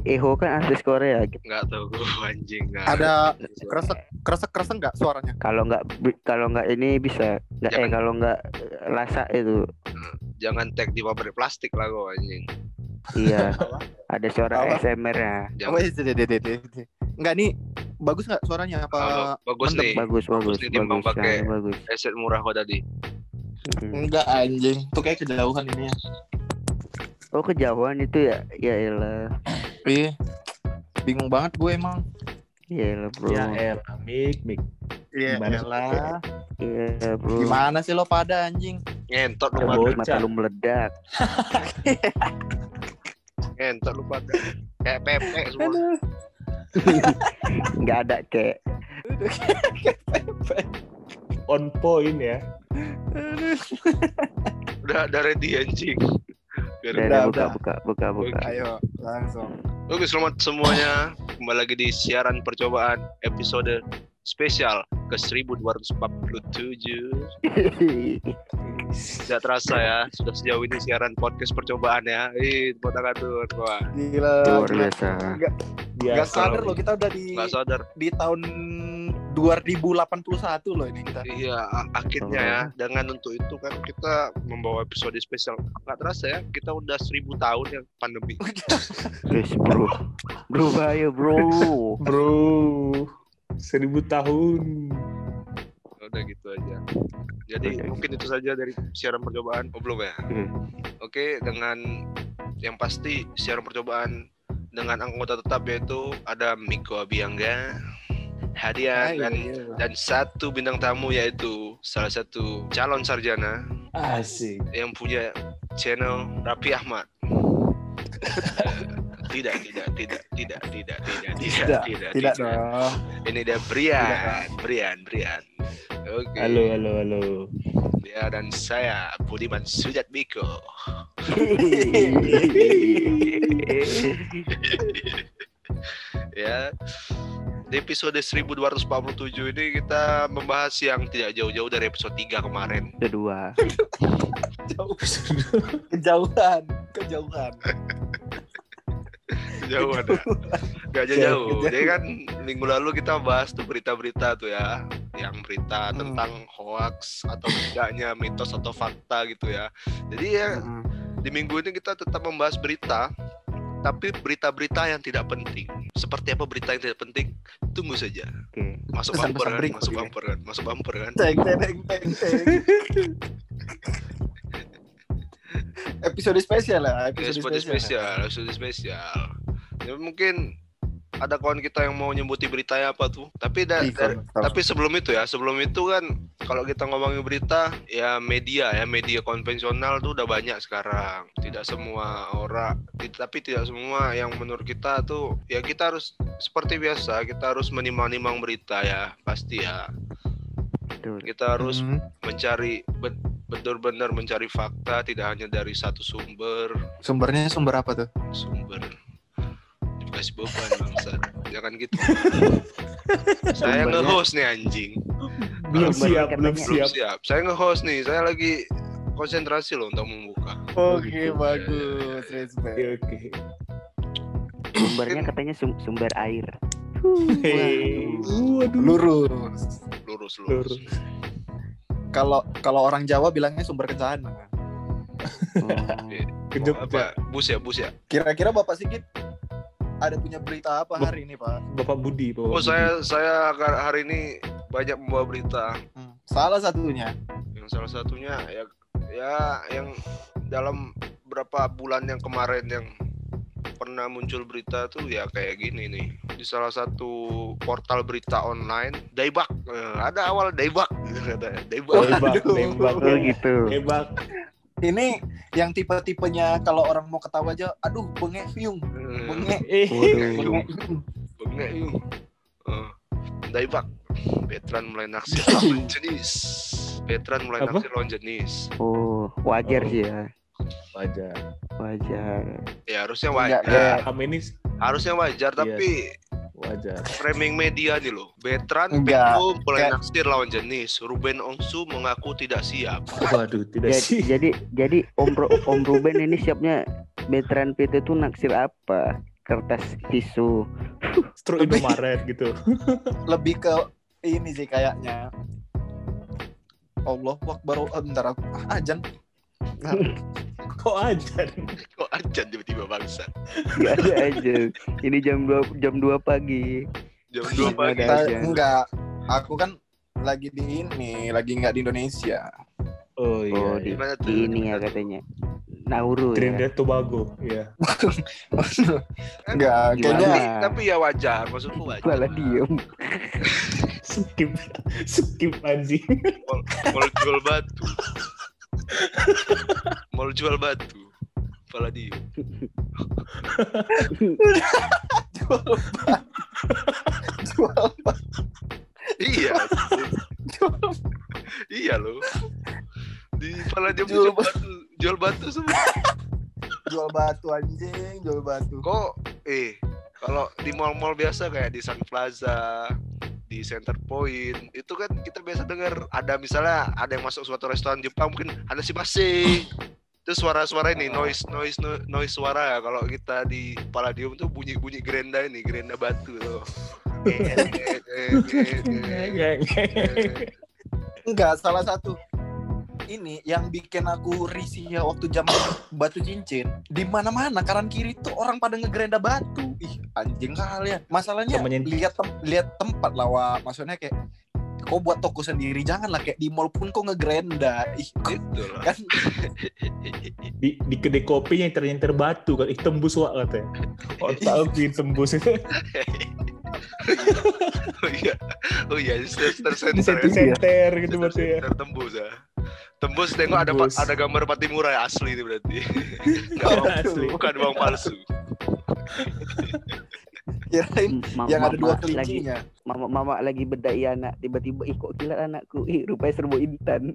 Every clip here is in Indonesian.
Eho kan artis Korea gitu. Nggak tahu gue anjing. nggak Ada kresek kresek kresek nggak suaranya? Kalau nggak bi- kalau nggak ini bisa nggak eh kalau nggak eh, lasak itu Jangan tag di pabrik plastik lah gue anjing. iya ada suara Apa? ASMR ya Jangan. iya, deh, deh, deh, deh, deh. Nggak nih bagus nggak suaranya apa? Ah, bagus mendem. nih. bagus bagus nih timbang bagus pakai- bagus Headset murah kok tadi. Enggak anjing. Tuh kayak kejauhan ini ya. oh kejauhan itu ya ya elah Iya. Bingung banget gue emang. ya elah bro Ya elah, mik, mik. Iya elah. Iya bro Gimana sih lo pada anjing? Ngentot lu pada. mata lu meledak Ngentot lu pada. Kayak pepe semua. nggak ada kayak On point ya. Udah ada ready anjing. Biar udah, buka, udah. buka buka buka Ayo langsung. Oke, selamat semuanya. Kembali lagi di siaran percobaan episode spesial ke 1247. Tidak terasa ya, sudah sejauh ini siaran podcast percobaan ya. Ih, tangan tuh. Wah, Gila. luar biasa Nggak sadar loh. loh kita udah di nggak sadar. di tahun 2081 loh ini kita. Iya, akhirnya ya. Dengan untuk itu kan kita membawa episode spesial. Nggak terasa ya, kita udah seribu tahun ya pandemi. Yes, bro bro bahaya bro Bro, seribu tahun. Udah gitu aja. Jadi Oke. mungkin itu saja dari siaran percobaan. Oh, belum ya? Hmm. Oke, dengan yang pasti siaran percobaan dengan anggota tetap yaitu ada Miko Abiangga, Hadiah Ah, iya, dan iya. dan satu bintang tamu yaitu salah satu calon sarjana Asik. yang punya channel Rapi Ahmad. Tidak, tidak, tidak, tidak, tidak, tidak, tidak, Tidak, tidak, Tidak. Ini dia Brian, Brian, Brian. Oke. Halo, halo, halo. Dia dan saya Budiman Sujat Miko. ya. Di episode 1247 ini kita membahas yang tidak jauh-jauh dari episode 3 kemarin. kedua Jauh. Kejauhan, kejauhan. Jauh ada. Gak jauh-jauh. Jauh. Jadi kan minggu lalu kita bahas tuh berita-berita tuh ya. Yang berita Hmm. tentang hoax atau tidaknya mitos atau fakta gitu ya. Jadi ya Mm. di minggu ini kita tetap membahas berita tapi berita-berita yang tidak penting. Seperti apa berita yang tidak penting? Tunggu saja. oke Masuk Pesan-pesan bumper kan? Masuk bumper kan? Masuk bumper kan? Episode spesial ya, episode, Episode spesial. spesial, episode spesial. Ya, mungkin ada kawan kita yang mau nyebutin beritanya apa tuh. Tapi da- Ih, dari- kalau- tapi sebelum itu ya, sebelum itu kan kalau kita ngomongin berita ya media ya, media konvensional tuh udah banyak sekarang. Tidak semua orang, tapi tidak semua yang menurut kita tuh ya kita harus seperti biasa, kita harus menimang-nimang berita ya, pasti ya. betul Kita harus Hmm. mencari benar-benar mencari fakta tidak hanya dari satu sumber Sumbernya sumber apa tuh? sumber dikasih beban bangsat jangan gitu saya nge-host nih anjing Belum siap, belum katanya- belum siap. siap saya nge-host nih saya lagi konsentrasi loh untuk membuka Oke, gitu. bagus. Respect. Oke, oke. sumbernya katanya sum- sumber air Hei. Waduh. Lurus. lurus lurus Lurus. Kalau kalau orang Jawa bilangnya sumber kencana. Oh. Kejep, apa bus ya bus ya Kira-kira Bapak Sigit ada punya berita apa hari ini, Pak? Bapak Budi. Bapak oh Budi. saya saya hari ini banyak membawa berita Hmm. Salah satunya. yang salah satunya ya ya yang dalam beberapa bulan yang kemarin yang pernah muncul berita tuh ya kayak gini nih di salah satu portal berita online Daibak Eh, ada awal Daibak ada Daibak Tembak, Waduh. tembak. oh gitu Tembak. Ini yang tipe-tipenya kalau orang mau ketawa aja, aduh bengek fiung, Eh, bengek, bengek. bengek yuk. Eh, Daibak veteran mulai naksir lawan jenis. Veteran mulai Apa? naksir lawan jenis. Oh wajar Oh. sih ya. Wajar. wajar. Ya harusnya Enggak, wajar. Kami ini harusnya wajar Iya. tapi wajar. framing media nih loh. Veteran Enggak. Peko mulai naksir lawan jenis. Ruben Ongsu mengaku tidak siap. Waduh, tidak jadi, sih. jadi jadi om Ru- om Ruben ini siapnya veteran PT tuh naksir apa kertas tisu. Lebih- Indomaret gitu. lebih ke ini sih kayaknya Allah Akbar oh, bentar aku ah, ajan Kok aja? Kok aja tiba-tiba bangsa. Gak ada aja. Ini jam 2 jam 2 pagi. Jam Iya, 2 pagi. ada. Ajan. enggak aku kan lagi di ini lagi nggak di Indonesia Oh iya. Oh, iya. di, tuh? di ini ya katanya. Nauru ya. Trinidad Tobago, iya. enggak kayaknya Tapi, tapi ya wajar, maksudku wajar. Malah diem. Skip, skip anjing. Mau jual batu. Mau jual batu. Kepala dia. jual jual Iya. jual iya loh. Di kepala dia Jual jual batu, jual batu semua. jual batu anjing jual batu Kok eh kalau di mall-mall biasa kayak di Sun Plaza, di Center Point, itu kan kita biasa dengar ada misalnya ada yang masuk suatu restoran Jepang mungkin ada si masing. Itu suara-suara ini noise noise no- noise suara. Ya kalau kita di Palladium tuh bunyi-bunyi gerenda ini, gerenda batu tuh. enggak salah satu ini yang bikin aku risih ya waktu zaman batu cincin di mana mana kanan kiri tuh orang pada ngegerenda batu ih anjing kali ya masalahnya Temennya- lihat tem- lihat tempat lah Wak. maksudnya kayak kau buat toko sendiri janganlah kayak di mall pun kau ngegerenda ih Gitu lah. kan Di, di kedai kopi yang ternyata batu kan, ih tembus wak katanya. Oh tahu gue tembus itu. oh iya, oh iya, Di tersenter satu ya. center gitu batu ya. Tertembus ya. Tembus tengok ada Tembus. ada gambar Patimura ya, asli ini berarti. Asli. bukan bang palsu. kirain Ma- yang ma- ada dua ma- lagi kelincinya mama mama lagi bedai anak tiba-tiba ih kok kilat anakku ih rupanya serbu intan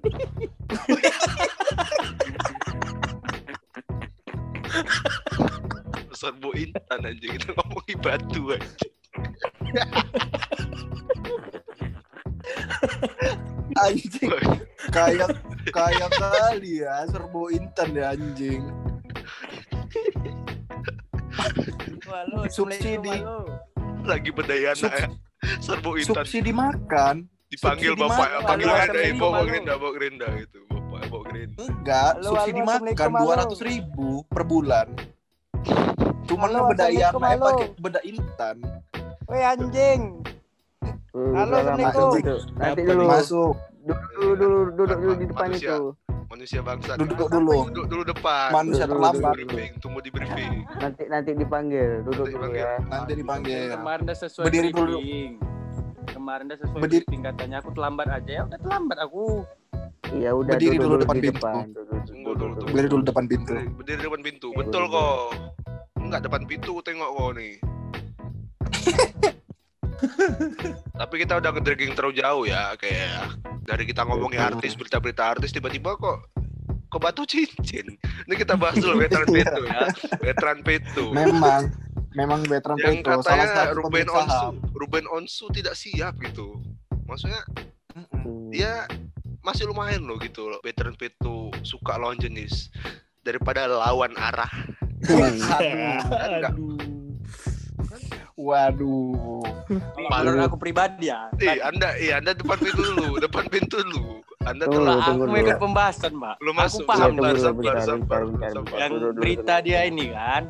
Serbu intan aja kita ngomongin batu aja. anjing kayak kayak kali ya serbo intan ya anjing. Halo, Subsidi. Lagi berdaya anak ya. Serbu intan. subsidi makan. Dipanggil subsidi bapak makan. panggil ada eh bawa Assalamualaikum, gerinda bawa gerinda gitu. Bapak bawa gerinda. Enggak Halo, subsidi makan dua ratus ribu per bulan. Cuma Halo, ngebedaya Assalamualaikum, anaknya halo. pakai beda intan. Woi anjing. Halo, Assalamualaikum. nanti dulu. Masuk duduk dulu duduk dulu di depan Manusia. itu. Manusia bangsa. Duduk dulu. duduk dulu depan? Manusia terlambat. Briefing tunggu di briefing. Nanti nanti dipanggil. Duduk Nanti dulu dipanggil. ya. Nanti dipanggil. Kemarin udah sesuai Berdiri dulu. Kemarin udah sesuai Berdiri- briefing katanya. Aku terlambat aja. Ya udah terlambat aku. iya udah Berdiri duduk dulu depan di pintu. depan. Tunggu duduk, dulu, duduk. berdiri dulu depan pintu. Berdiri, depan pintu. Betul kok enggak depan pintu tengok kok nih tapi kita udah nge-dragging terlalu jauh ya kayak dari kita ngomongin Iya. artis berita-berita artis tiba-tiba kok ke batu cincin ini kita bahas dulu veteran Peto ya veteran Peto memang memang veteran yang Petro salah katanya satu Ruben Onsu Ruben Onsu tidak siap gitu maksudnya. Hmm. dia masih lumayan loh gitu loh veteran Peto suka lawan jenis daripada lawan arah Enggak. Aduh. Waduh Menurut aku pribadi ya. Eh, anda, eh, anda depan pintu dulu, depan pintu dulu. Anda Tunggu, telah Lah, aku tunggu ikut pembahasan, Mbak. Belum aku masuk. paham Sabar, Tunggu sabar, sabar, sabar. yang berita dia ini kan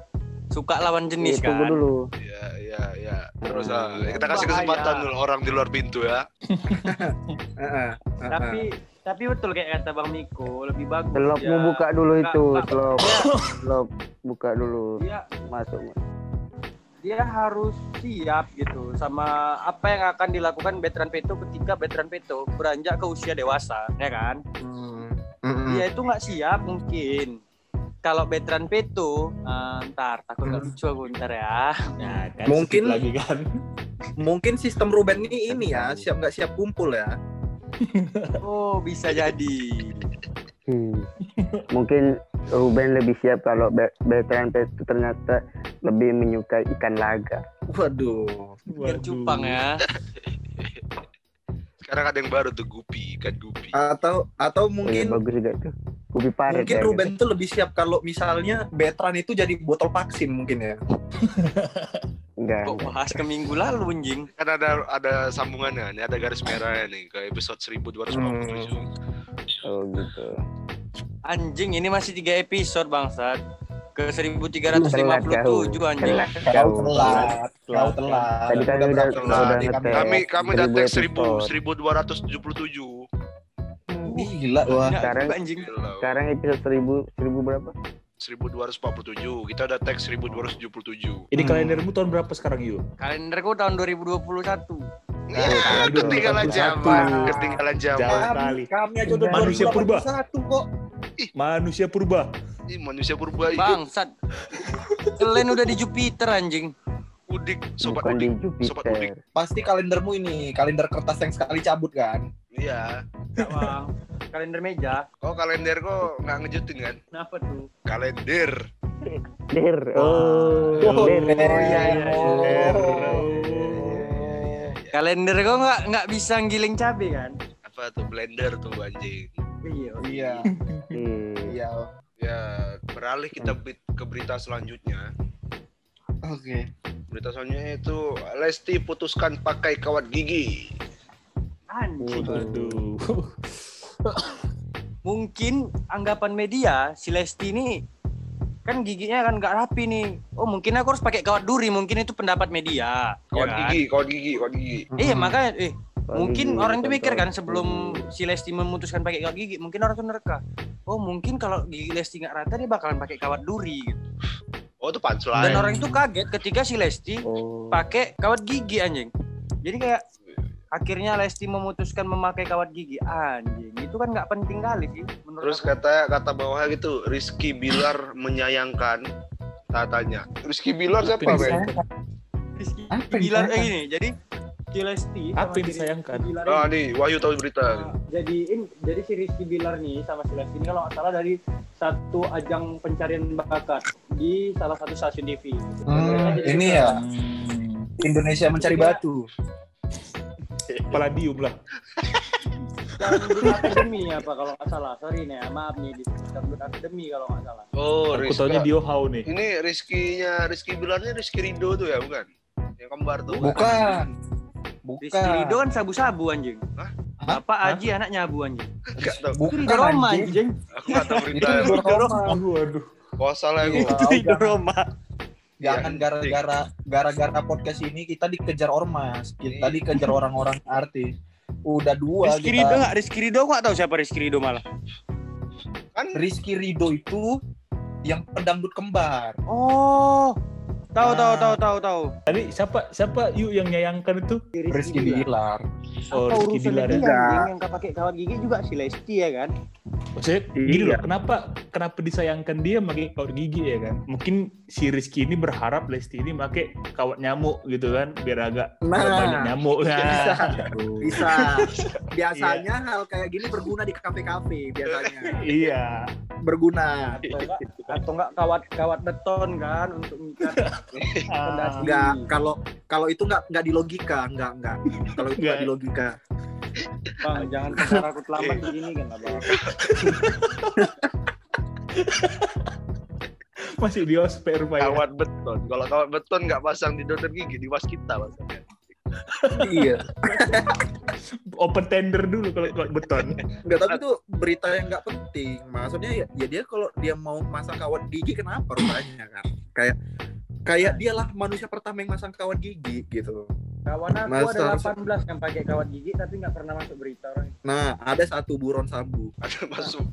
suka lawan Iya, jenis tunggu kan. dulu Ya, ya, ya. Terus Hmm. ah, kita kasih kesempatan dulu orang di luar pintu ya. Tapi tapi betul kayak kata Bang Miko, lebih bagus. Selop ya. mau buka dulu itu nggak. selop selop buka dulu Dia masuk dia harus siap gitu sama apa yang akan dilakukan veteran Peto ketika veteran Peto beranjak ke usia dewasa, ya kan? Hmm. Mm-mm. Dia itu nggak siap mungkin. Kalau veteran Peto, eh, ntar takut nggak lucu aku ntar ya. Nah, kan Mungkin- lagi kan. mungkin sistem Ruben ini ini ya siap nggak siap kumpul ya Oh bisa jadi. Hmm. Mungkin Ruben lebih siap kalau be- veteran itu ternyata lebih menyukai ikan laga. waduh Ikan cupang ya. Sekarang ada yang baru tuh gupi, ikan gupi. atau atau Mungkin mungkin bagus juga tuh. Kopi paret Mungkin ya. Ruben tuh lebih siap kalau misalnya Betran itu jadi botol vaksin mungkin ya. Enggak. Kok bahas ke minggu lalu anjing? Kan ada ada sambungannya, ini ada garis merah nih ke episode 1247. Oh gitu. Anjing ini masih tiga episode bangsat. Ke Telat 1357 kau. anjing. Telat Kau telat, kau telat. Tadi kan udah udah kali ngetek. kami- Kami kami udah tag episode. 1000 1277. Gila wah. Sekarang- anjing. Sekarang episode 1000 1000 berapa? 1247. Kita udah tag 1277. Ini Hmm. kalendermu tahun berapa sekarang yuk? Kalenderku tahun 2021. Ya, ketinggalan 21. zaman, ketinggalan zaman. Kami aja udah Manusia purba. 2081 kok. Manusia purba. Ih, manusia purba ini. Bangsat. Kalian udah di Jupiter anjing. Udik, sobat Bukan di udik. Sobat udik. Jupiter. Pasti kalendermu ini, kalender kertas yang sekali cabut kan? Iya. Enggak, Bang. Kalender meja. Kok kalender kok nggak ngejutin kan? Kenapa tuh? Kalender. Der. Oh. Oh, Der. iya, iya. Kalender kok nggak nggak bisa giling cabe kan? Apa tuh blender tuh anjing. Iya. Iya, Hmm. iya. Ya, beralih kita bit- ke berita selanjutnya. Oke. Berita selanjutnya itu Lesti putuskan pakai kawat gigi. Anjing. Aduh. Mungkin anggapan media si Lesti ini kan giginya kan nggak rapi nih. Oh mungkin aku harus pakai kawat duri. Mungkin itu pendapat media. Kawat ya kan? gigi, kawat gigi, kawat gigi. Iya makanya eh mungkin orang itu mikir kan sebelum si Lesti memutuskan pakai kawat gigi, mungkin orang tuh nerka. Oh mungkin kalau gigi Lesti nggak rata dia bakalan pakai kawat duri. Gitu. Oh, itu punchline. Dan orang itu kaget ketika si Lesti Oh. pakai kawat gigi anjing. Jadi kayak akhirnya Lesti memutuskan memakai kawat gigi anjing. Itu kan nggak penting kali sih menurut Terus aku. kata kata bawahnya gitu, Rizky Bilar menyayangkan katanya. Rizky Bilar siapa, Ben? Rizky Bilar eh disayangkan? gini. Jadi si Lesti Apa yang disayangkan? Bilar Ah, nih, Wahyu tahu berita. Nah, jadiin jadi si Rizky Bilar nih sama si Lesti ini kalau nggak salah dari satu ajang pencarian bakat di salah satu stasiun TV. Hmm, Jadi ini ya Hmm. Indonesia mencari batu. Palladium lah. Dangdut Akademi apa kalau nggak salah. Sorry nih, maaf nih di Dangdut Akademi kalau nggak salah. Oh, Aku Rizky. taunya Dio How nih. Ini Rizky-nya Rizky Bilarnya Rizky Rido tuh ya, bukan? Yang kembar tuh. Bukan. Bukan. Rido kan sabu-sabu anjing. Hah? Bapak Hah? Aji anak nyabu anjing. Enggak tahu. Bukan Itu Rido Roma anjing. anjing. Aku enggak tahu Itu berita. Rido Roma. Aduh, aduh. Salah Iya. aku. Itu Rido Roma. Jangan Iya, gara-gara gara-gara podcast ini kita dikejar ormas, kita Iya. dikejar orang-orang artis. Udah dua Rizky Rido kita. nggak? Rizky Rido nggak tahu siapa Rizky Rido malah. Kan Rizky Rido itu yang pedangdut kembar. Oh, tahu tahu Nah. tahu tahu tahu. Tadi siapa siapa yuk yang nyayangkan itu? Rizky Bilar. Oh, Apa Rizky dia ya. yang nggak pakai kawat gigi juga si Lesti ya kan? Maksudnya gini Iya. loh, kenapa kenapa disayangkan dia pakai kawat gigi ya kan? Mungkin si Rizky ini berharap Lesti ini pakai kawat nyamuk gitu kan, biar agak Nah. banyak nyamuk. Bisa. Aduh. Bisa. Biasanya hal kayak gini berguna di kafe-kafe biasanya. Iya. Berguna. Atau enggak atau enggak kawat kawat beton kan untuk mengikat fondasi. Enggak, kalau kalau itu enggak enggak di logika, enggak enggak. Kalau itu enggak di logika. Bang, jangan pasar aku terlambat begini kan abang. Masih di ospek rupanya. kawat beton. Kalau kawat beton nggak pasang di dokter gigi, di waskita pasangnya. Iya. Open tender dulu kalau kawat beton. Enggak, tapi itu berita yang enggak penting. Maksudnya ya, ya dia kalau dia mau masang kawat gigi kenapa rupanya kan? Kayak kayak dialah manusia pertama yang masang kawat gigi gitu. Kawan aku Masa ada harus- 18 yang pakai kawat gigi tapi nggak pernah masuk berita orang. Nah, ada satu buron sabu. Ada masuk.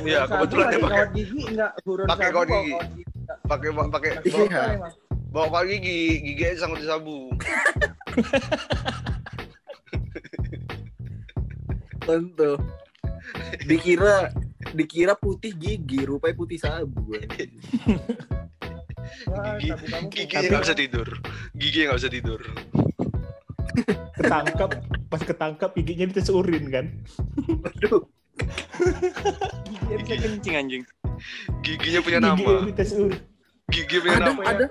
Iya, kebetulan dia pakai kawat gigi enggak buron pakai sabu kawat gigi. kawat gigi. pakai pakai Nggak Iya. bawa, kawat gigi, giginya sangkut di sabu. Tentu. Dikira dikira putih gigi, rupanya putih sabu. Wah, Gigi- kamu Giginya nggak bisa tidur. Giginya nggak bisa tidur. Ketangkap, pas ketangkap giginya dites urin kan. Waduh. Bisa kencing anjing. Giginya punya nama. Giginya dites urin. Gigi punya Ada, nama. ada.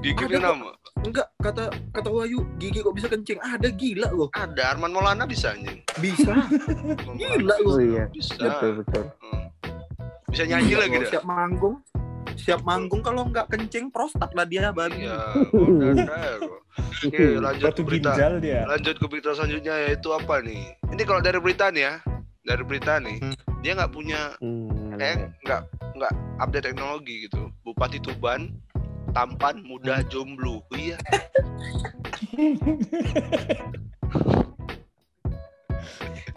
Gigi ada punya nama. Enggak, kata kata Wahyu, gigi kok bisa kencing? Ada gila loh. Ada Arman Maulana bisa anjing. Bisa. Gila lu. Oh iya. Bisa. Betul betul. Hmm. bisa nyanyi lagi dah siap manggung siap manggung kalau nggak kencing prostat lah dia Iya, udah dah. Oke, lanjut Batu ke berita. dia. Lanjut ke berita selanjutnya yaitu apa nih? Ini kalau dari berita nih ya, dari berita nih, Hmm. dia nggak punya Hmm, kayak nggak nggak update teknologi gitu. Bupati Tuban tampan mudah jomblo. Oh, iya.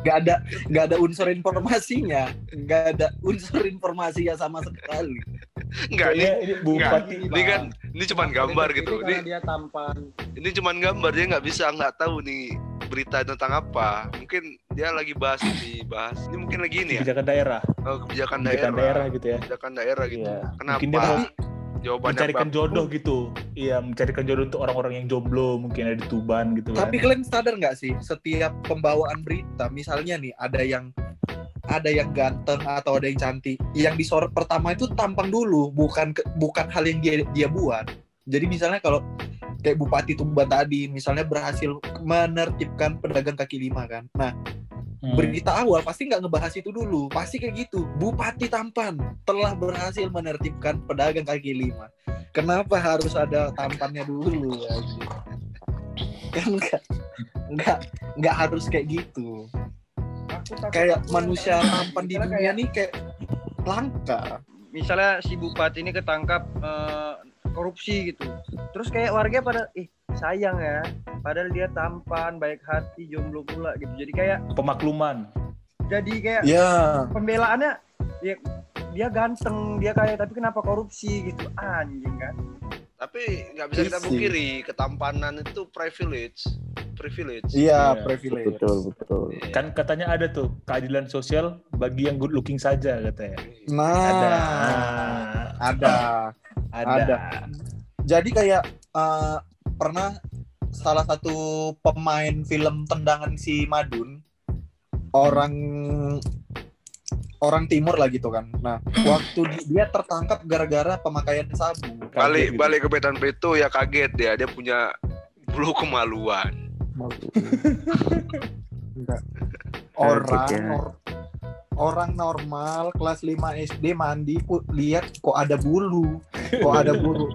nggak ada nggak ada unsur informasinya nggak ada unsur informasinya sama sekali Enggak nih. Kayaknya ini bupati. Ini kan ini cuman gambar gitu. Ini Ini dia tampan. ini cuman gambar dia nggak bisa nggak tahu nih berita tentang apa. Mungkin dia lagi bahas ini bahas. Ini mungkin lagi ini ya. kebijakan daerah, Oh, kebijakan kebijakan daerah. daerah gitu ya. Kebijakan daerah gitu. Iya. Kenapa? Mungkin dia mau Jawabannya mencarikan jodoh gitu. Iya, mencarikan jodoh untuk orang-orang yang jomblo, mungkin ada di Tuban gitu kan. Tapi kalian sadar nggak sih setiap pembawaan berita, misalnya nih ada yang ada yang ganteng atau ada yang cantik, yang disorot pertama itu tampang dulu, bukan bukan hal yang dia dia buat. Jadi misalnya kalau kayak Bupati Tuban tadi, misalnya berhasil menertibkan pedagang kaki lima kan. Nah Hmm. berita awal pasti nggak ngebahas itu dulu, pasti kayak gitu. Bupati tampan telah berhasil menertibkan pedagang kaki lima. Kenapa harus ada tampannya dulu? ya? Kan nggak nggak nggak harus kayak gitu. Aku Kayak aku manusia tampan di dunia kayak- nih kayak langka. misalnya si bupati ini ketangkap eh, korupsi gitu. Terus kayak warga pada ih sayang ya. Padahal dia tampan, baik hati, jomblo pula gitu. Jadi kayak pemakluman. jadi kayak Ya, pembelaannya ya dia ganteng, dia kaya tapi kenapa korupsi gitu. Anjing kan. Tapi nggak bisa kita pungkiri ketampanan itu privilege, privilege. iya Iya, privilege. betul betul. Kan katanya ada tuh keadilan sosial bagi yang good looking saja katanya. Nah, Ada. ada. Ada. Ada. Jadi kayak eh, pernah salah satu pemain film tendangan si Madun orang orang timur lah gitu kan. Nah, waktu di- dia tertangkap gara-gara pemakaian sabu. Balik Kaget balik ke Betan Peto ya kaget dia, dia punya bulu kemaluan. gitu. Enggak. Orang ya. or- orang normal kelas 5 SD mandi lihat kok ada bulu, kok ada bulu.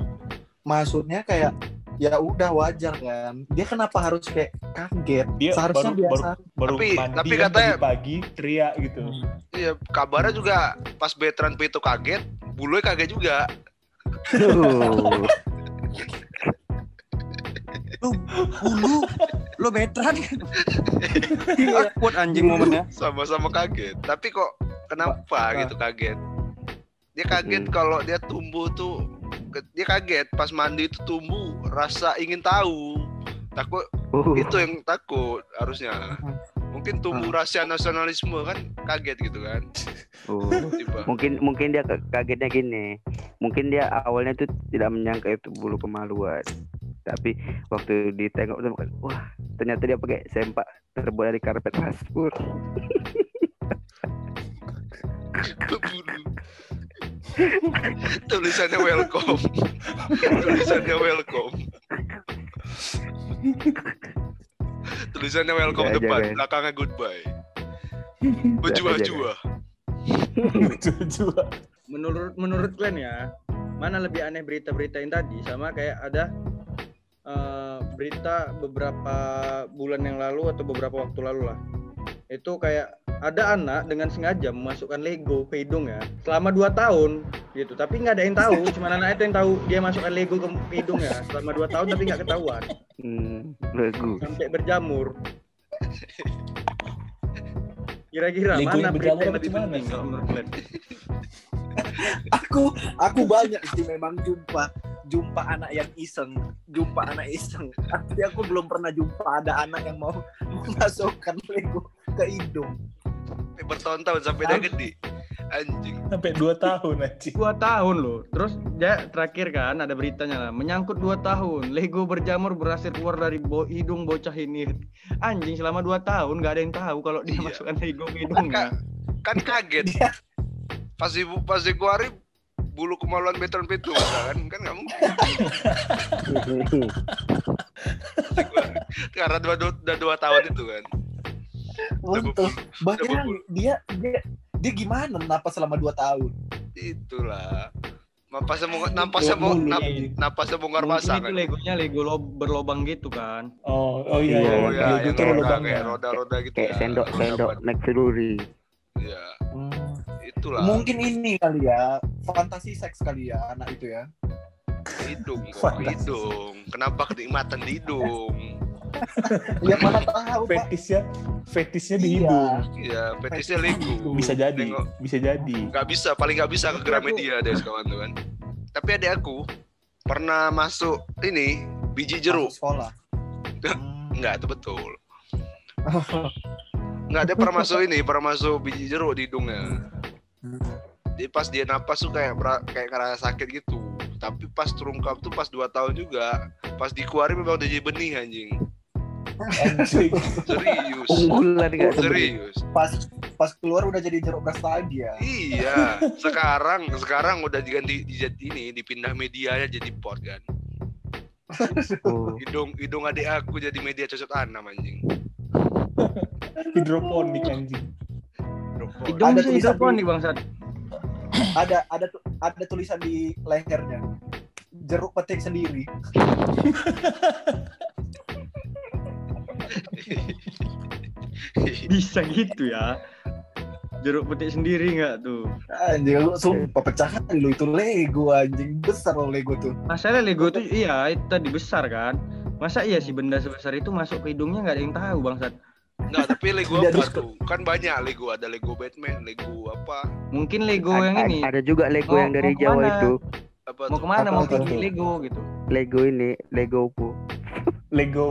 Maksudnya kayak ya udah wajar kan. Dia kenapa harus kayak kaget? Dia Seharusnya baru- biasa. Baru Tapi- mandi tapi kan katanya- pagi-pagi teriak gitu. Iya, kabarnya juga pas Betran Peto kaget, bulunya kaget juga. Tuh. Bulu lo veteran kan. Akut anjing momennya. Sama-sama kaget. Tapi kok kenapa Nah. gitu kaget? Dia kaget Hmm. kalau dia tumbuh tuh dia kaget pas mandi itu tumbuh rasa ingin tahu. Takut Uh, itu yang takut harusnya. Mungkin tumbuh Hmm. rasa nasionalisme kan kaget gitu kan. uh. Tiba. Mungkin mungkin dia kagetnya gini. Mungkin dia awalnya tuh tidak menyangka itu bulu kemaluan. Tapi waktu ditengok tuh wah ternyata dia pakai sempak terbuat dari karpet raspur. Bulu. Tulisannya welcome. Tulisannya welcome. Tulisannya welcome Jaga, depan, jaga. belakangnya goodbye. Berjua-jua. Lucu-lucu. menurut menurut kalian ya mana lebih aneh berita-berita yang tadi sama kayak ada eh, berita beberapa bulan yang lalu atau beberapa waktu lalu lah. Itu kayak ada anak dengan sengaja memasukkan Lego ke hidung ya selama 2 tahun gitu. Tapi nggak ada yang tahu cuma anak itu yang tahu dia masukkan Lego ke hidung ya selama 2 tahun tapi nggak ketahuan. Hmm, bagus. sampai berjamur. Kira-kira Lego mana yang berita berjamur yang lebih penting kalau menurut aku aku banyak sih memang jumpa jumpa anak yang iseng jumpa anak iseng tapi aku belum pernah jumpa ada anak yang mau memasukkan Lego ke hidung Eh, Bertahun-tahun sampai dia gede. Anjing. Sampai 2 tahun anjing. dua tahun loh terus ya terakhir kan ada beritanya lah menyangkut dua tahun Lego berjamur berhasil keluar dari bo- hidung bocah ini anjing selama dua tahun nggak ada yang tahu kalau dia Iya. masukkan Lego ke Kan, hidungnya kan kaget. Dia- Pas di pas dikeluarin bulu kemaluan Betran Peto kan kan nggak mungkin karena dua, dua, udah dua tahun itu kan Betul. Bahkan dia dia dia gimana napas selama 2 tahun itulah napasnya mau Itu napasnya mau mulu, nap, anjing. napasnya bongkar Mungkin pasang itu kan legonya lego lo berlobang gitu kan. Oh, oh iya, Iya, iya. oh iya. ya Lego yang tuh ada roda lubangnya. kayak roda-roda gitu kayak ya sendok sendok Dapat. naik celuri Iya, itulah mungkin ini kali ya fantasi seks kali ya anak itu ya hidung kok hidung kenapa kenikmatan di hidung ya mana tahu pak Fetisnya, fetisnya di Iya. hidung. Iya, fetisnya Lego. Bisa jadi, Nengok. bisa jadi. Nggak bisa, paling nggak bisa ke Gramedia deh kawan tuh kan. Tapi adik aku pernah masuk ini biji jeruk. Masuk sekolah Enggak, itu betul. Enggak, dia pernah masuk ini, pernah masuk biji jeruk di hidungnya. Jadi pas dia napas tuh kayak kayak ngerasa sakit gitu. Tapi pas terungkap tuh pas 2 tahun juga. Pas dikeluarin memang udah jadi benih anjing. Anjing. Serius. unggulan gak Serius. pas pas keluar udah jadi jeruk beras lagi ya Iya, sekarang sekarang udah diganti dijadi ini dipindah medianya jadi pot kan. oh. Hidung hidung adik aku jadi media cocok tanam anjing. Hidroponik anjing. Hidung Ada bisa tulisan hidroponik di- bangsat. ada ada tu- ada tulisan di lehernya jeruk petik sendiri Bisa gitu ya. Jeruk petik sendiri nggak tuh? anjing lu sumpah pecahan lu itu Lego anjing besar loh Lego tuh Masalah Lego tuh iya itu tadi besar kan. Masa iya sih benda sebesar itu masuk ke hidungnya nggak ada yang tahu bangsat. Enggak, tapi Lego apa tuh? Kan banyak Lego, ada Lego Batman, Lego apa? Mungkin Lego yang ini ada juga Lego Mau- yang dari mau Jawa ke mana? itu Apa mau ke mana Apa mau pergi Lego gitu. Lego ini Lego Lego,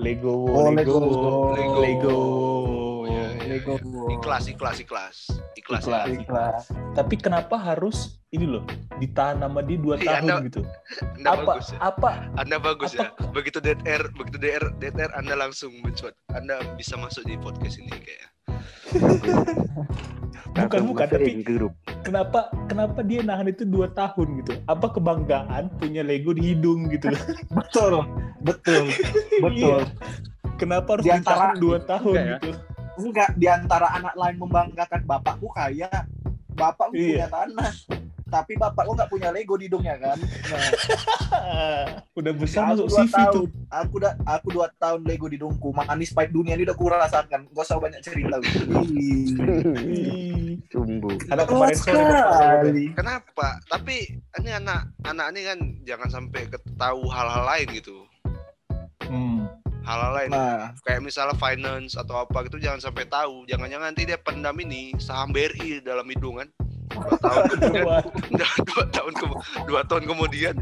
Lego, Oh, Lego, Lego. Lego. Lego. Oh, iya, Lego. Ikhlas, ikhlas, ikhlas. Ikhlas. Ikhlas. ya. Ikhlas. Tapi kenapa harus ini loh ditahan sama dia dua Iya, tahun Anda- gitu? Anda apa, bagus ya. apa? Anda bagus apa- ya. Begitu dead air, begitu dead air, dead air Anda langsung mencuat. Anda bisa masuk di podcast ini kayak. Bukan, bukan, tapi- grup Kenapa, kenapa dia nahan itu dua tahun gitu? Apa kebanggaan punya Lego di hidung gitu? betul betul betul Iya. Kenapa harus Di antara- ditahan dua tahun ya? Enggak di antara anak lain membanggakan bapakku kaya bapakku Iya. punya tanah tapi bapakku nggak punya Lego di hidungnya kan nah, Udah besar masuk aku dua CV tahun tuh. aku udah aku dua tahun Lego di hidungku manis pahit dunia ini udah kurasakan gak usah banyak cerita sumbu Anak kemarin sore sekali Kenapa? Tapi ini anak anak ini kan jangan sampai ketahu hal-hal lain gitu. Hmm. Hal-hal lain nah kayak misalnya finance atau apa gitu jangan sampai tahu. Jangan-jangan nanti dia pendam ini saham BRI dalam hidung kan. Dua tahun kemudian, dua tahun kemu- dua tahun kemudian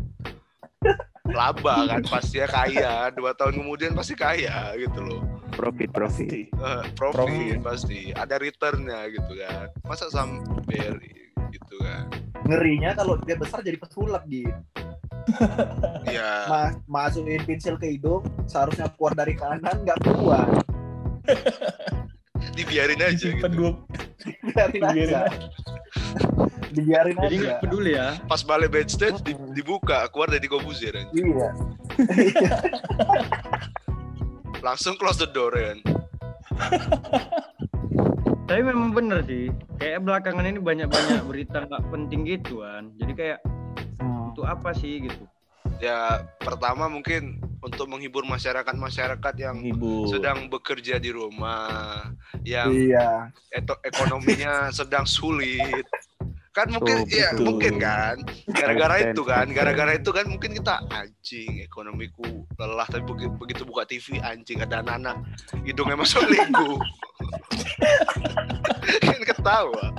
laba kan pasti ya kaya. Dua tahun kemudian pasti kaya gitu loh. profit profit pasti. Eh, profit, Profit. pasti ada returnnya gitu kan. Masa saham BRI gitu kan. ngerinya kalau dia besar jadi pesulap gitu Ya. Ma- masukin pensil ke hidung seharusnya keluar dari kanan nggak keluar dibiarin aja gitu. dua, biarin biarin aja aja. dibiarin Jadi aja nggak peduli ya. Pas balik backstage di- dibuka keluar dari Kobuzer kan. iya Langsung close the door kan. Tapi memang bener sih. Kayak belakangan ini banyak-banyak berita nggak penting gitu kan. Jadi kayak untuk apa sih gitu. Ya pertama mungkin untuk menghibur masyarakat-masyarakat yang Ibu. sedang bekerja di rumah, yang iya. eto- ekonominya sedang sulit. Kan mungkin Oh, ya mungkin kan? Gara-gara itu kan? gara-gara itu kan mungkin kita anjing ekonomiku lelah tapi begitu, begitu buka TV anjing ada anak-anak hidungnya masuk lego kan ketawa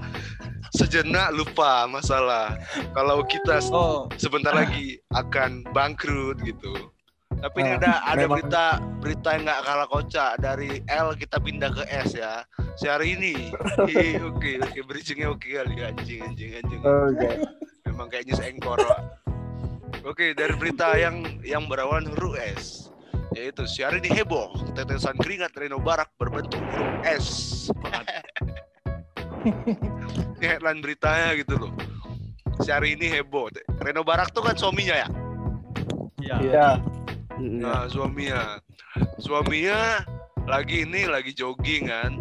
sejenak lupa masalah. Kalau kita Oh, sebentar lagi akan bangkrut gitu. Tapi ini Ah, ada ada memang- berita berita yang nggak kalah kocak. Dari L kita pindah ke S ya. Sehari ini. Ih, oke oke. Bridgingnya oke kali. Anjing anjing anjing. Oke. Memang kayak news anchor Pak. oke dari berita yang yang berawalan huruf S. Yaitu sehari ini heboh. Tetesan keringat Reno Barak berbentuk huruf S ini headline beritanya gitu loh sehari ini heboh Reno Barak tuh kan suaminya ya iya. ya Nah, suaminya. Suaminya lagi ini lagi jogging kan.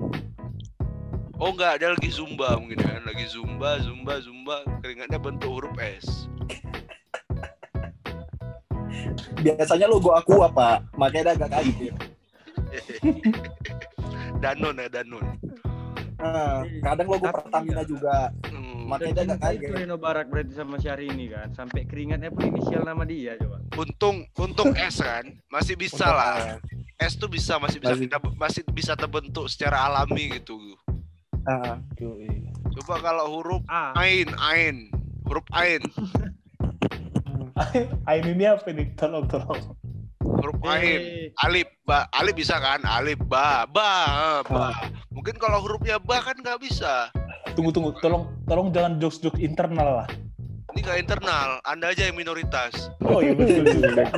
Oh enggak, dia lagi zumba mungkin kan. Lagi zumba, zumba, zumba, keringatnya bentuk huruf S. Biasanya logo aku apa? Makanya dia agak kaget. Danon ya, Danon. Nah, kadang logo Tapi Pertamina ya. juga. Hmm. Makanya dia agak Cinta itu kaget. Reno Barak berarti sama Syahrini kan. Sampai keringatnya pun inisial nama dia coba. Untung, untung S kan, masih bisa lah. S tuh bisa masih bisa Masih- kita masih bisa terbentuk secara alami gitu. Ah, Yoi. Coba kalau huruf A. Ain, Ain, huruf Ain, Ain ini apa nih? Tolong, tolong. Huruf Ain, Alif, Ba, Alif bisa kan? Alif, Ba, Ba, Ba. Mungkin kalau hurufnya Ba kan nggak bisa. Tunggu, tunggu. Tolong, tolong jangan jokes-jokes internal lah. Ini nggak internal, Anda aja yang minoritas. Oh iya betul juga.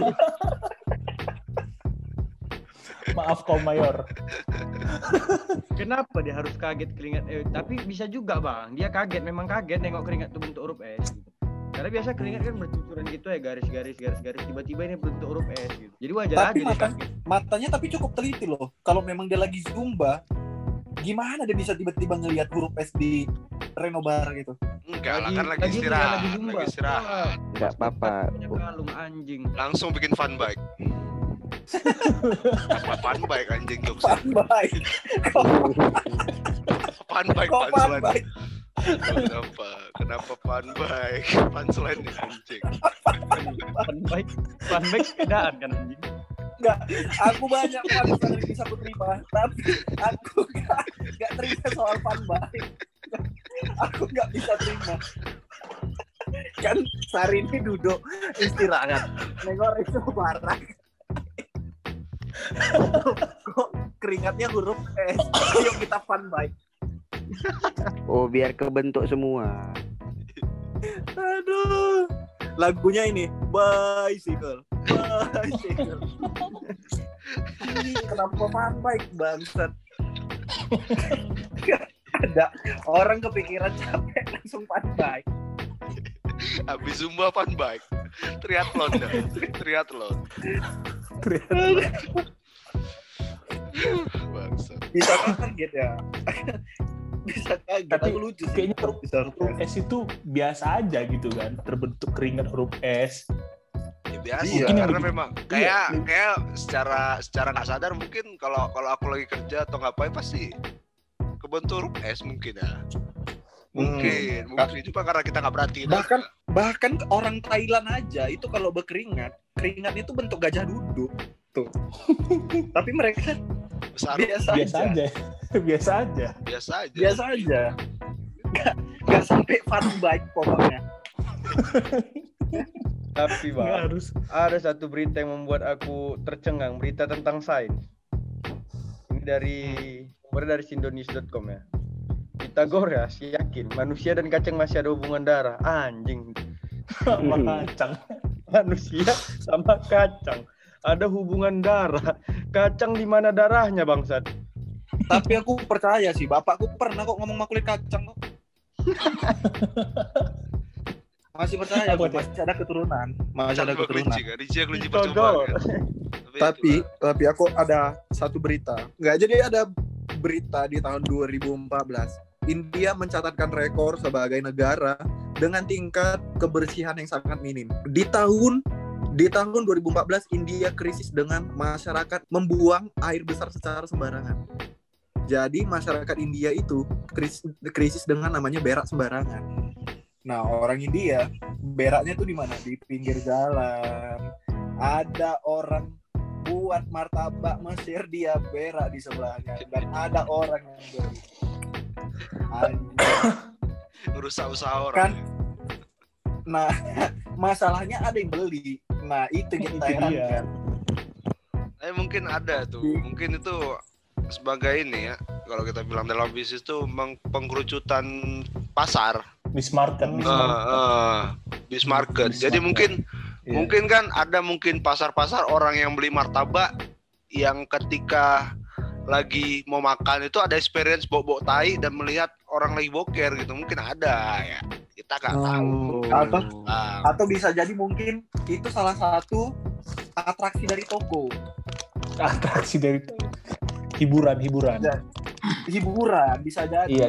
Maaf kaum mayor. Kenapa dia harus kaget keringat? Eh, tapi bisa juga bang, dia kaget, memang kaget nengok keringat itu bentuk huruf S. Gitu. Karena biasa keringat kan bercucuran gitu ya, garis-garis, garis-garis. Tiba-tiba ini bentuk huruf S gitu. Jadi wajar Tapi aja dia mata- kaget. matanya tapi cukup teliti loh. Kalau memang dia lagi zumba, gimana dia bisa tiba-tiba ngelihat huruf S di Reno Bar gitu? Enggak lah Lagi- kan lagi lagi istirahat, lagi istirahat. Enggak apa-apa. Punya kalung anjing. Langsung bikin fun bike. Apa fun bike anjing jokes? Fun bike Kok fun punchline. bike? Kenapa? Kenapa fun bike? Punchline nih anjing. Fun bike, fun bike sepedaan kan anjing. Aku banyak fun yang bisa aku terima, tapi aku gak, gak terima soal fun bike. Aku gak bisa terima. Kan sehari ini duduk istirahat, nengok itu barang. Kok keringatnya huruf S? Ayo kita fun bike. Oh, biar kebentuk semua. Aduh. Lagunya ini bicycle. Bicycle. Ini kenapa fun bike bangsat? Ada orang kepikiran capek langsung fun bike. Habis zumba fun bike. Triathlon dah. Triathlon. Bisa kaget ya. Bisa kaget. Tapi Aku lucu sih. kayaknya kalau bisa Huruf S itu biasa aja gitu kan. Terbentuk keringat huruf S. Ya biasa Iya. karena yang memang kayak kayak secara secara nggak sadar mungkin kalau kalau aku lagi kerja atau ngapain pasti kebentuk huruf S mungkin ya. Mungkin, mungkin cuma karena kita nggak perhatiin. Bahkan bahkan orang Thailand aja itu kalau berkeringat, keringatnya itu bentuk gajah duduk. Tuh. Tapi mereka besar biasa, Biasa aja. aja. Biasa aja. biasa aja. biasa aja nggak nggak sampai fun bike pokoknya Tapi Nggak bang, harus. ada satu berita yang membuat aku tercengang, berita tentang sains. Ini dari sumber dari sindonews.com ya. Pitagoras yakin manusia dan kacang masih ada hubungan darah. Anjing, kacang. Manusia sama kacang ada hubungan darah. Kacang di mana darahnya bangsat? tapi aku percaya sih bapakku pernah kok ngomong makulit kacang kok masih percaya tuh? masih ada keturunan masih ada keturunan kelinci kan, kelinci kelinci percobaan. kan. tapi tapi aku ada satu berita nggak jadi ada berita di tahun 2014 India mencatatkan rekor sebagai negara dengan tingkat kebersihan yang sangat minim. Di tahun di tahun 2014 India krisis dengan masyarakat membuang air besar secara sembarangan. Jadi masyarakat India itu krisis, krisis dengan namanya berak sembarangan. Nah orang India beraknya tuh di mana? Di pinggir jalan. Ada orang buat martabak Mesir dia berak di sebelahnya dan ada orang yang beli ngerusak usaha Kan, orang. nah masalahnya ada yang beli nah itu yang kita Itu dia. herankan Eh mungkin ada tuh, mungkin itu sebagai ini ya. Kalau kita bilang dalam bisnis tuh memang pengkerucutan pasar, Miss Market. Miss eh Market. eh, bis market. Bis Jadi market. mungkin Iya. mungkin kan ada mungkin pasar-pasar orang yang beli martabak yang ketika lagi mau makan itu ada experience bau-bau tai dan melihat orang lagi boker gitu mungkin ada ya kita nggak tahu Apa? Ah, atau bisa jadi mungkin itu salah satu atraksi dari toko Atraksi dari hiburan, hiburan. Ya. hiburan bisa jadi. Iya.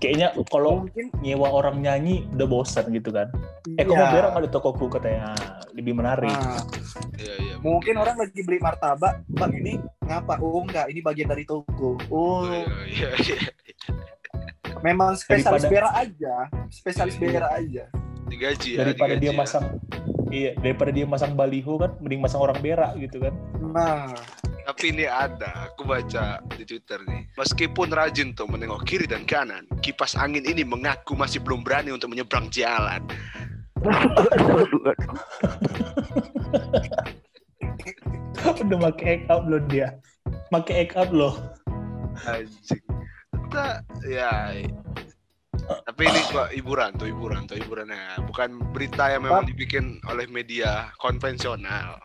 Kayaknya kalau Mungkin nyewa orang nyanyi udah bosan gitu kan. Eh, kok iya. mau berak ada tokoku katanya lebih menarik. Nah, Iya iya. mungkin orang lagi beli martabak, bang ini ngapa? Oh enggak, ini bagian dari toko. Oh, Iya iya. iya. memang spesialis Daripada- berak aja, spesialis Iya. berak aja. Digaji ya. daripada digaji dia ya. masang iya daripada dia masang baliho kan mending masang orang berak gitu kan Nah, Tapi ini ada, aku baca di Twitter nih. Meskipun rajin tuh menengok kiri dan kanan, kipas angin ini mengaku masih belum berani untuk menyeberang jalan. udah make egg out loh dia make egg out loh Anjing. Ya. Tapi ini kok hiburan tuh, hiburan tuh, hiburannya. Bukan berita yang memang dibikin oleh media konvensional.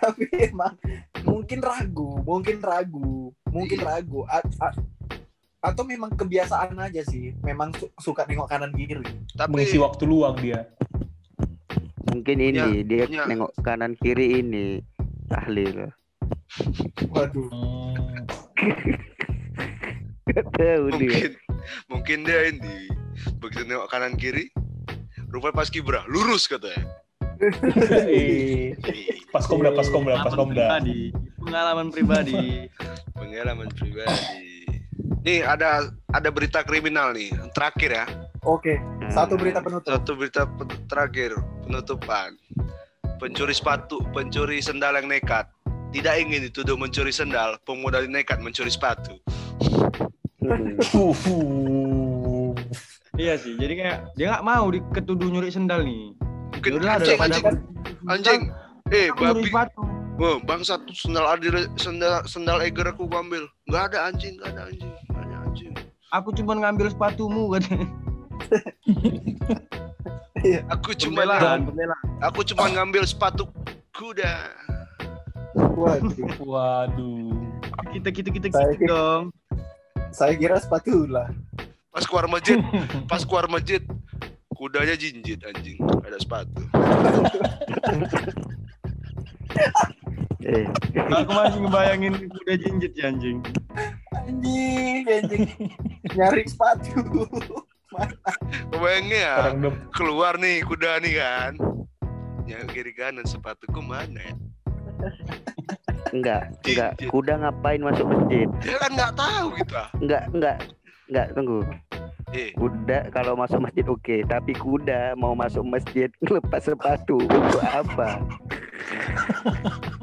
tapi emang mungkin ragu, mungkin ragu, mungkin Iya. ragu. A- a- atau memang kebiasaan aja sih, memang su- suka nengok kanan kiri. mengisi Tapi waktu luang dia Mungkin ini dia punya. nengok kanan kiri ini tahlil. Waduh, Hmm, tahu dia. mungkin mungkin dia ini begitu nengok kanan kiri, rupanya pas kibra lurus katanya. eh, pas komda pas komda pas Pengalaman komda pribadi. Pengalaman pribadi. Pengalaman pribadi. Nih ada ada berita kriminal nih terakhir ya. oke. Satu berita penutup. Satu berita pe- terakhir penutupan. Pencuri sepatu, pencuri sendal yang nekat. Tidak ingin dituduh mencuri sendal, pemuda nekat mencuri sepatu. Hmm. Iya sih. Jadi kayak dia nggak mau diketuduh nyuri sendal nih. Mungkin Yaudah, anjing, daripada anjing, anjing. Eh, babi. Sepatu. Wah, bangsa tuh sendal adil, sendal sendal Eger aku ambil. Nggak ada anjing, nggak ada anjing, nggak ada anjing. Aku cuma ngambil sepatumu katanya. Aku cuma Pembelaan, pembelaan. aku cuma ngambil sepatu kuda. Waduh, waduh Kita kita kita Saya- gitu dong. saya kira spatula. Pas keluar masjid, pas keluar masjid, kudanya jinjit anjing, ada sepatu. Eh, Aku masih ngebayangin kuda jinjit ya anjing. Anjing, anjing. Nyari sepatu. Kebayangnya ya, keluar nih kuda nih kan. Yang kiri kanan sepatuku mana ya? enggak, enggak. Kuda ngapain masuk masjid? Dia kan nggak tahu gitu ah. Enggak, enggak. Enggak, tunggu. Eh, Kuda kalau masuk masjid oke, tapi kuda mau masuk masjid lepas sepatu untuk apa?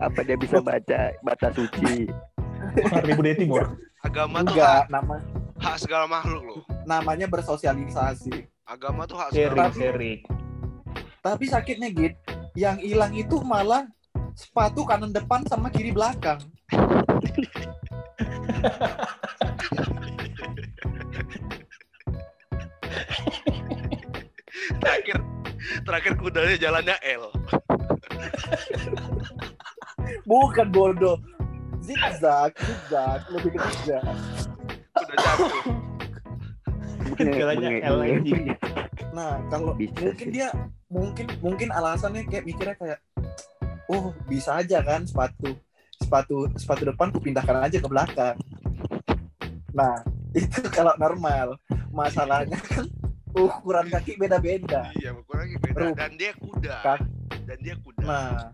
apa dia bisa baca baca suci? di budaya timur agama tuh hak, Enggak, nama hak segala makhluk loh. namanya bersosialisasi. Agama tuh hak sharing segala sharing Tapi sakitnya git, yang hilang itu malah sepatu kanan depan sama kiri belakang. terakhir terakhir kudanya jalannya L. Bukan bodoh. Zigzag, zigzag, lebih ke zigzag. Udah jatuh. Jalannya L lagi. Nah, kalau Bisa mungkin sih. dia mungkin mungkin alasannya kayak mikirnya kayak oh, bisa aja kan sepatu sepatu sepatu depan kupindahkan aja ke belakang. Nah, itu kalau normal. Masalahnya kan ukuran kaki beda-beda. Iya, kurang beda. Rup. Dan dia kuda. Kak- Dan dia kuda. Nah,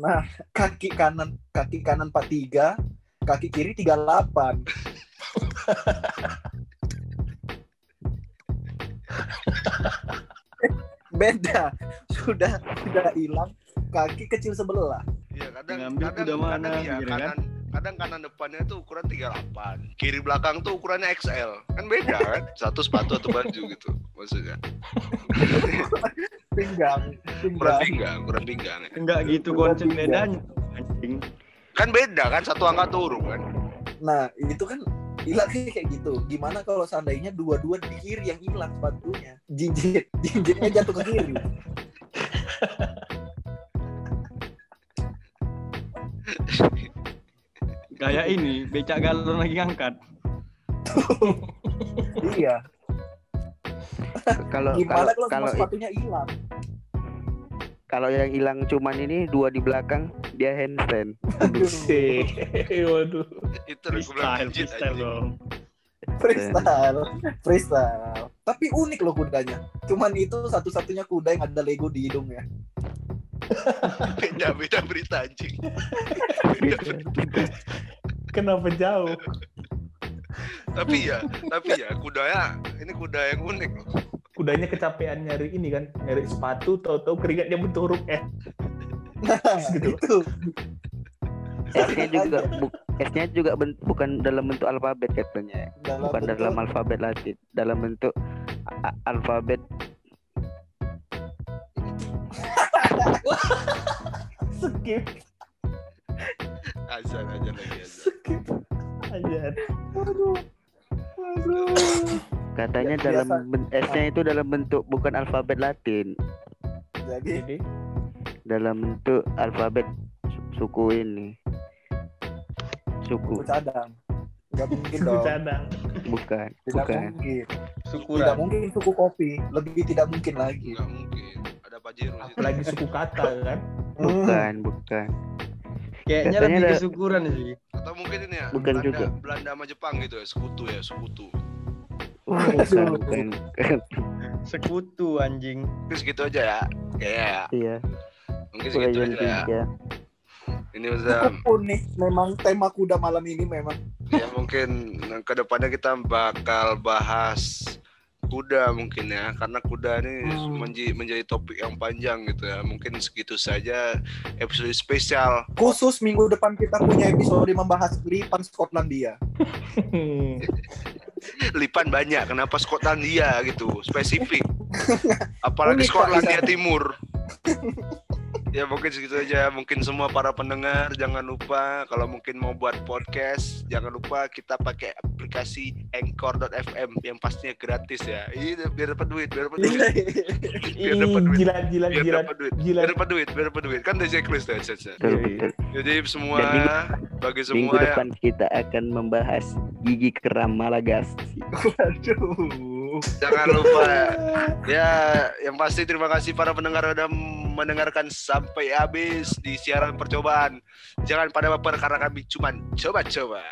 nah kaki kanan kaki kanan 43, kaki kiri 38. Beda. Sudah sudah hilang kaki kecil sebelah. Iya, kadang Ngambil kadang kuda mana, kadang iya, gitu kan? kanan kadang kanan depannya tuh ukuran 38. Kiri belakang tuh ukurannya XL. Kan beda kan? Satu sepatu atau baju gitu maksudnya. Pinggang, Ukuran pinggang. pinggang, ukuran pinggang. ya. Enggak gitu konsep bedanya. Anjing. Kan beda kan satu angka turun kan. Nah, itu kan hilangnya kayak gitu. Gimana kalau seandainya dua-dua di kiri yang hilang sepatunya? Jinjit, jinjitnya jatuh ke kiri. Kayak ini, becak galon lagi ngangkat. iya. Kalau Gimana kalau kalau sepatunya hilang? kalau yang hilang cuman ini dua di belakang dia handstand. Waduh. Itu Freestyle, freestyle anjing. dong. freestyle freestyle tapi unik loh kudanya cuman itu satu-satunya kuda yang ada Lego di hidungnya Beda beda berita anjing. Beda. Kenapa jauh? Tapi ya, tapi ya kudanya ini kuda yang unik loh. Kudanya kecapean nyari ini kan, nyari sepatu, tahu-tahu keringatnya bentuk huruf S. nah Gitu. itu S-nya juga bu- S-nya juga ben- bukan dalam bentuk alfabet katanya. dalam Bukan bentuk- dalam alfabet Latin, dalam bentuk alfabet Skip, Azan aja lagi azan. Skip. Aja. Aduh. Aduh. katanya Ya, dalam biasa. ben- S-nya itu dalam bentuk bukan alfabet Latin, jadi dalam bentuk alfabet su- suku ini. suku Suku, cadang nggak mungkin suku dong cadang. bukan, tidak bukan. mungkin tidak Syukuran. mungkin suku kopi lebih tidak mungkin lagi Nggak mungkin. Ada Pajero. Apalagi suku kata kan. Hmm. Bukan, bukan. Kayaknya Katanya lebih ada- syukuran sih. Atau mungkin ini ya. Bukan Belanda, juga. Belanda sama Jepang gitu ya, sekutu ya, sekutu. Bukan, bukan. Sekutu anjing. Mungkin segitu aja ya. Kayaknya ya. Iya, Mungkin segitu aja ya. tiga. Ini udah Cukup unik memang tema kuda malam ini memang ya mungkin ke depannya kita bakal bahas kuda mungkin ya karena kuda ini Hmm. menji- menjadi topik yang panjang gitu ya. Mungkin segitu saja episode spesial. Khusus minggu depan kita punya episode membahas lipan Skotlandia. Lipan banyak kenapa Skotlandia gitu? Spesifik. Apalagi Unik, Skotlandia. Timur. Ya mungkin segitu aja. Mungkin semua para pendengar jangan lupa kalau mungkin mau buat podcast jangan lupa kita pakai aplikasi anchor.fm yang pastinya gratis ya. Ini biar dapat duit biar dapat duit. Biar dapat duit. Jilat, jilat, biar dapat duit. Biar dapat duit biar dapat duit. Kan udah checklist tuh Caca. Betul, betul. jadi semua Dan minggu- bagi Minggu semua ya depan kita akan membahas gigi keram Malagasy. Waduh. jangan lupa ya. Yang pasti terima kasih para pendengar udah mendengarkan sampai habis di siaran percobaan. Jangan pada baper karena kami cuman coba-coba